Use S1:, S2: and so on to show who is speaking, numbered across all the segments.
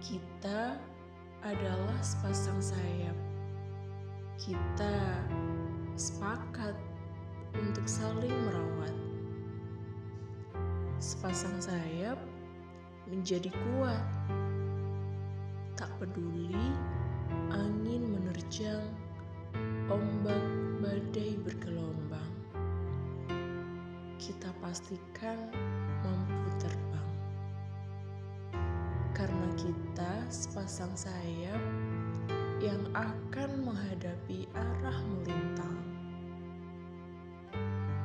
S1: Kita adalah sepasang sayap. Kita sepakat untuk saling merawat. Sepasang sayap menjadi kuat. Tak peduli angin menerjang, ombak badai bergelombang. Kita pastikan kita sepasang sayap yang akan menghadapi arah melintang.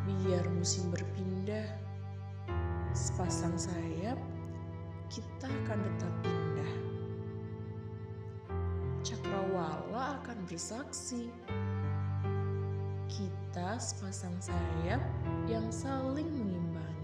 S1: Biar musim berpindah, sepasang sayap kita akan tetap indah. Cakrawala akan bersaksi. Kita sepasang sayap yang saling mengimbangi.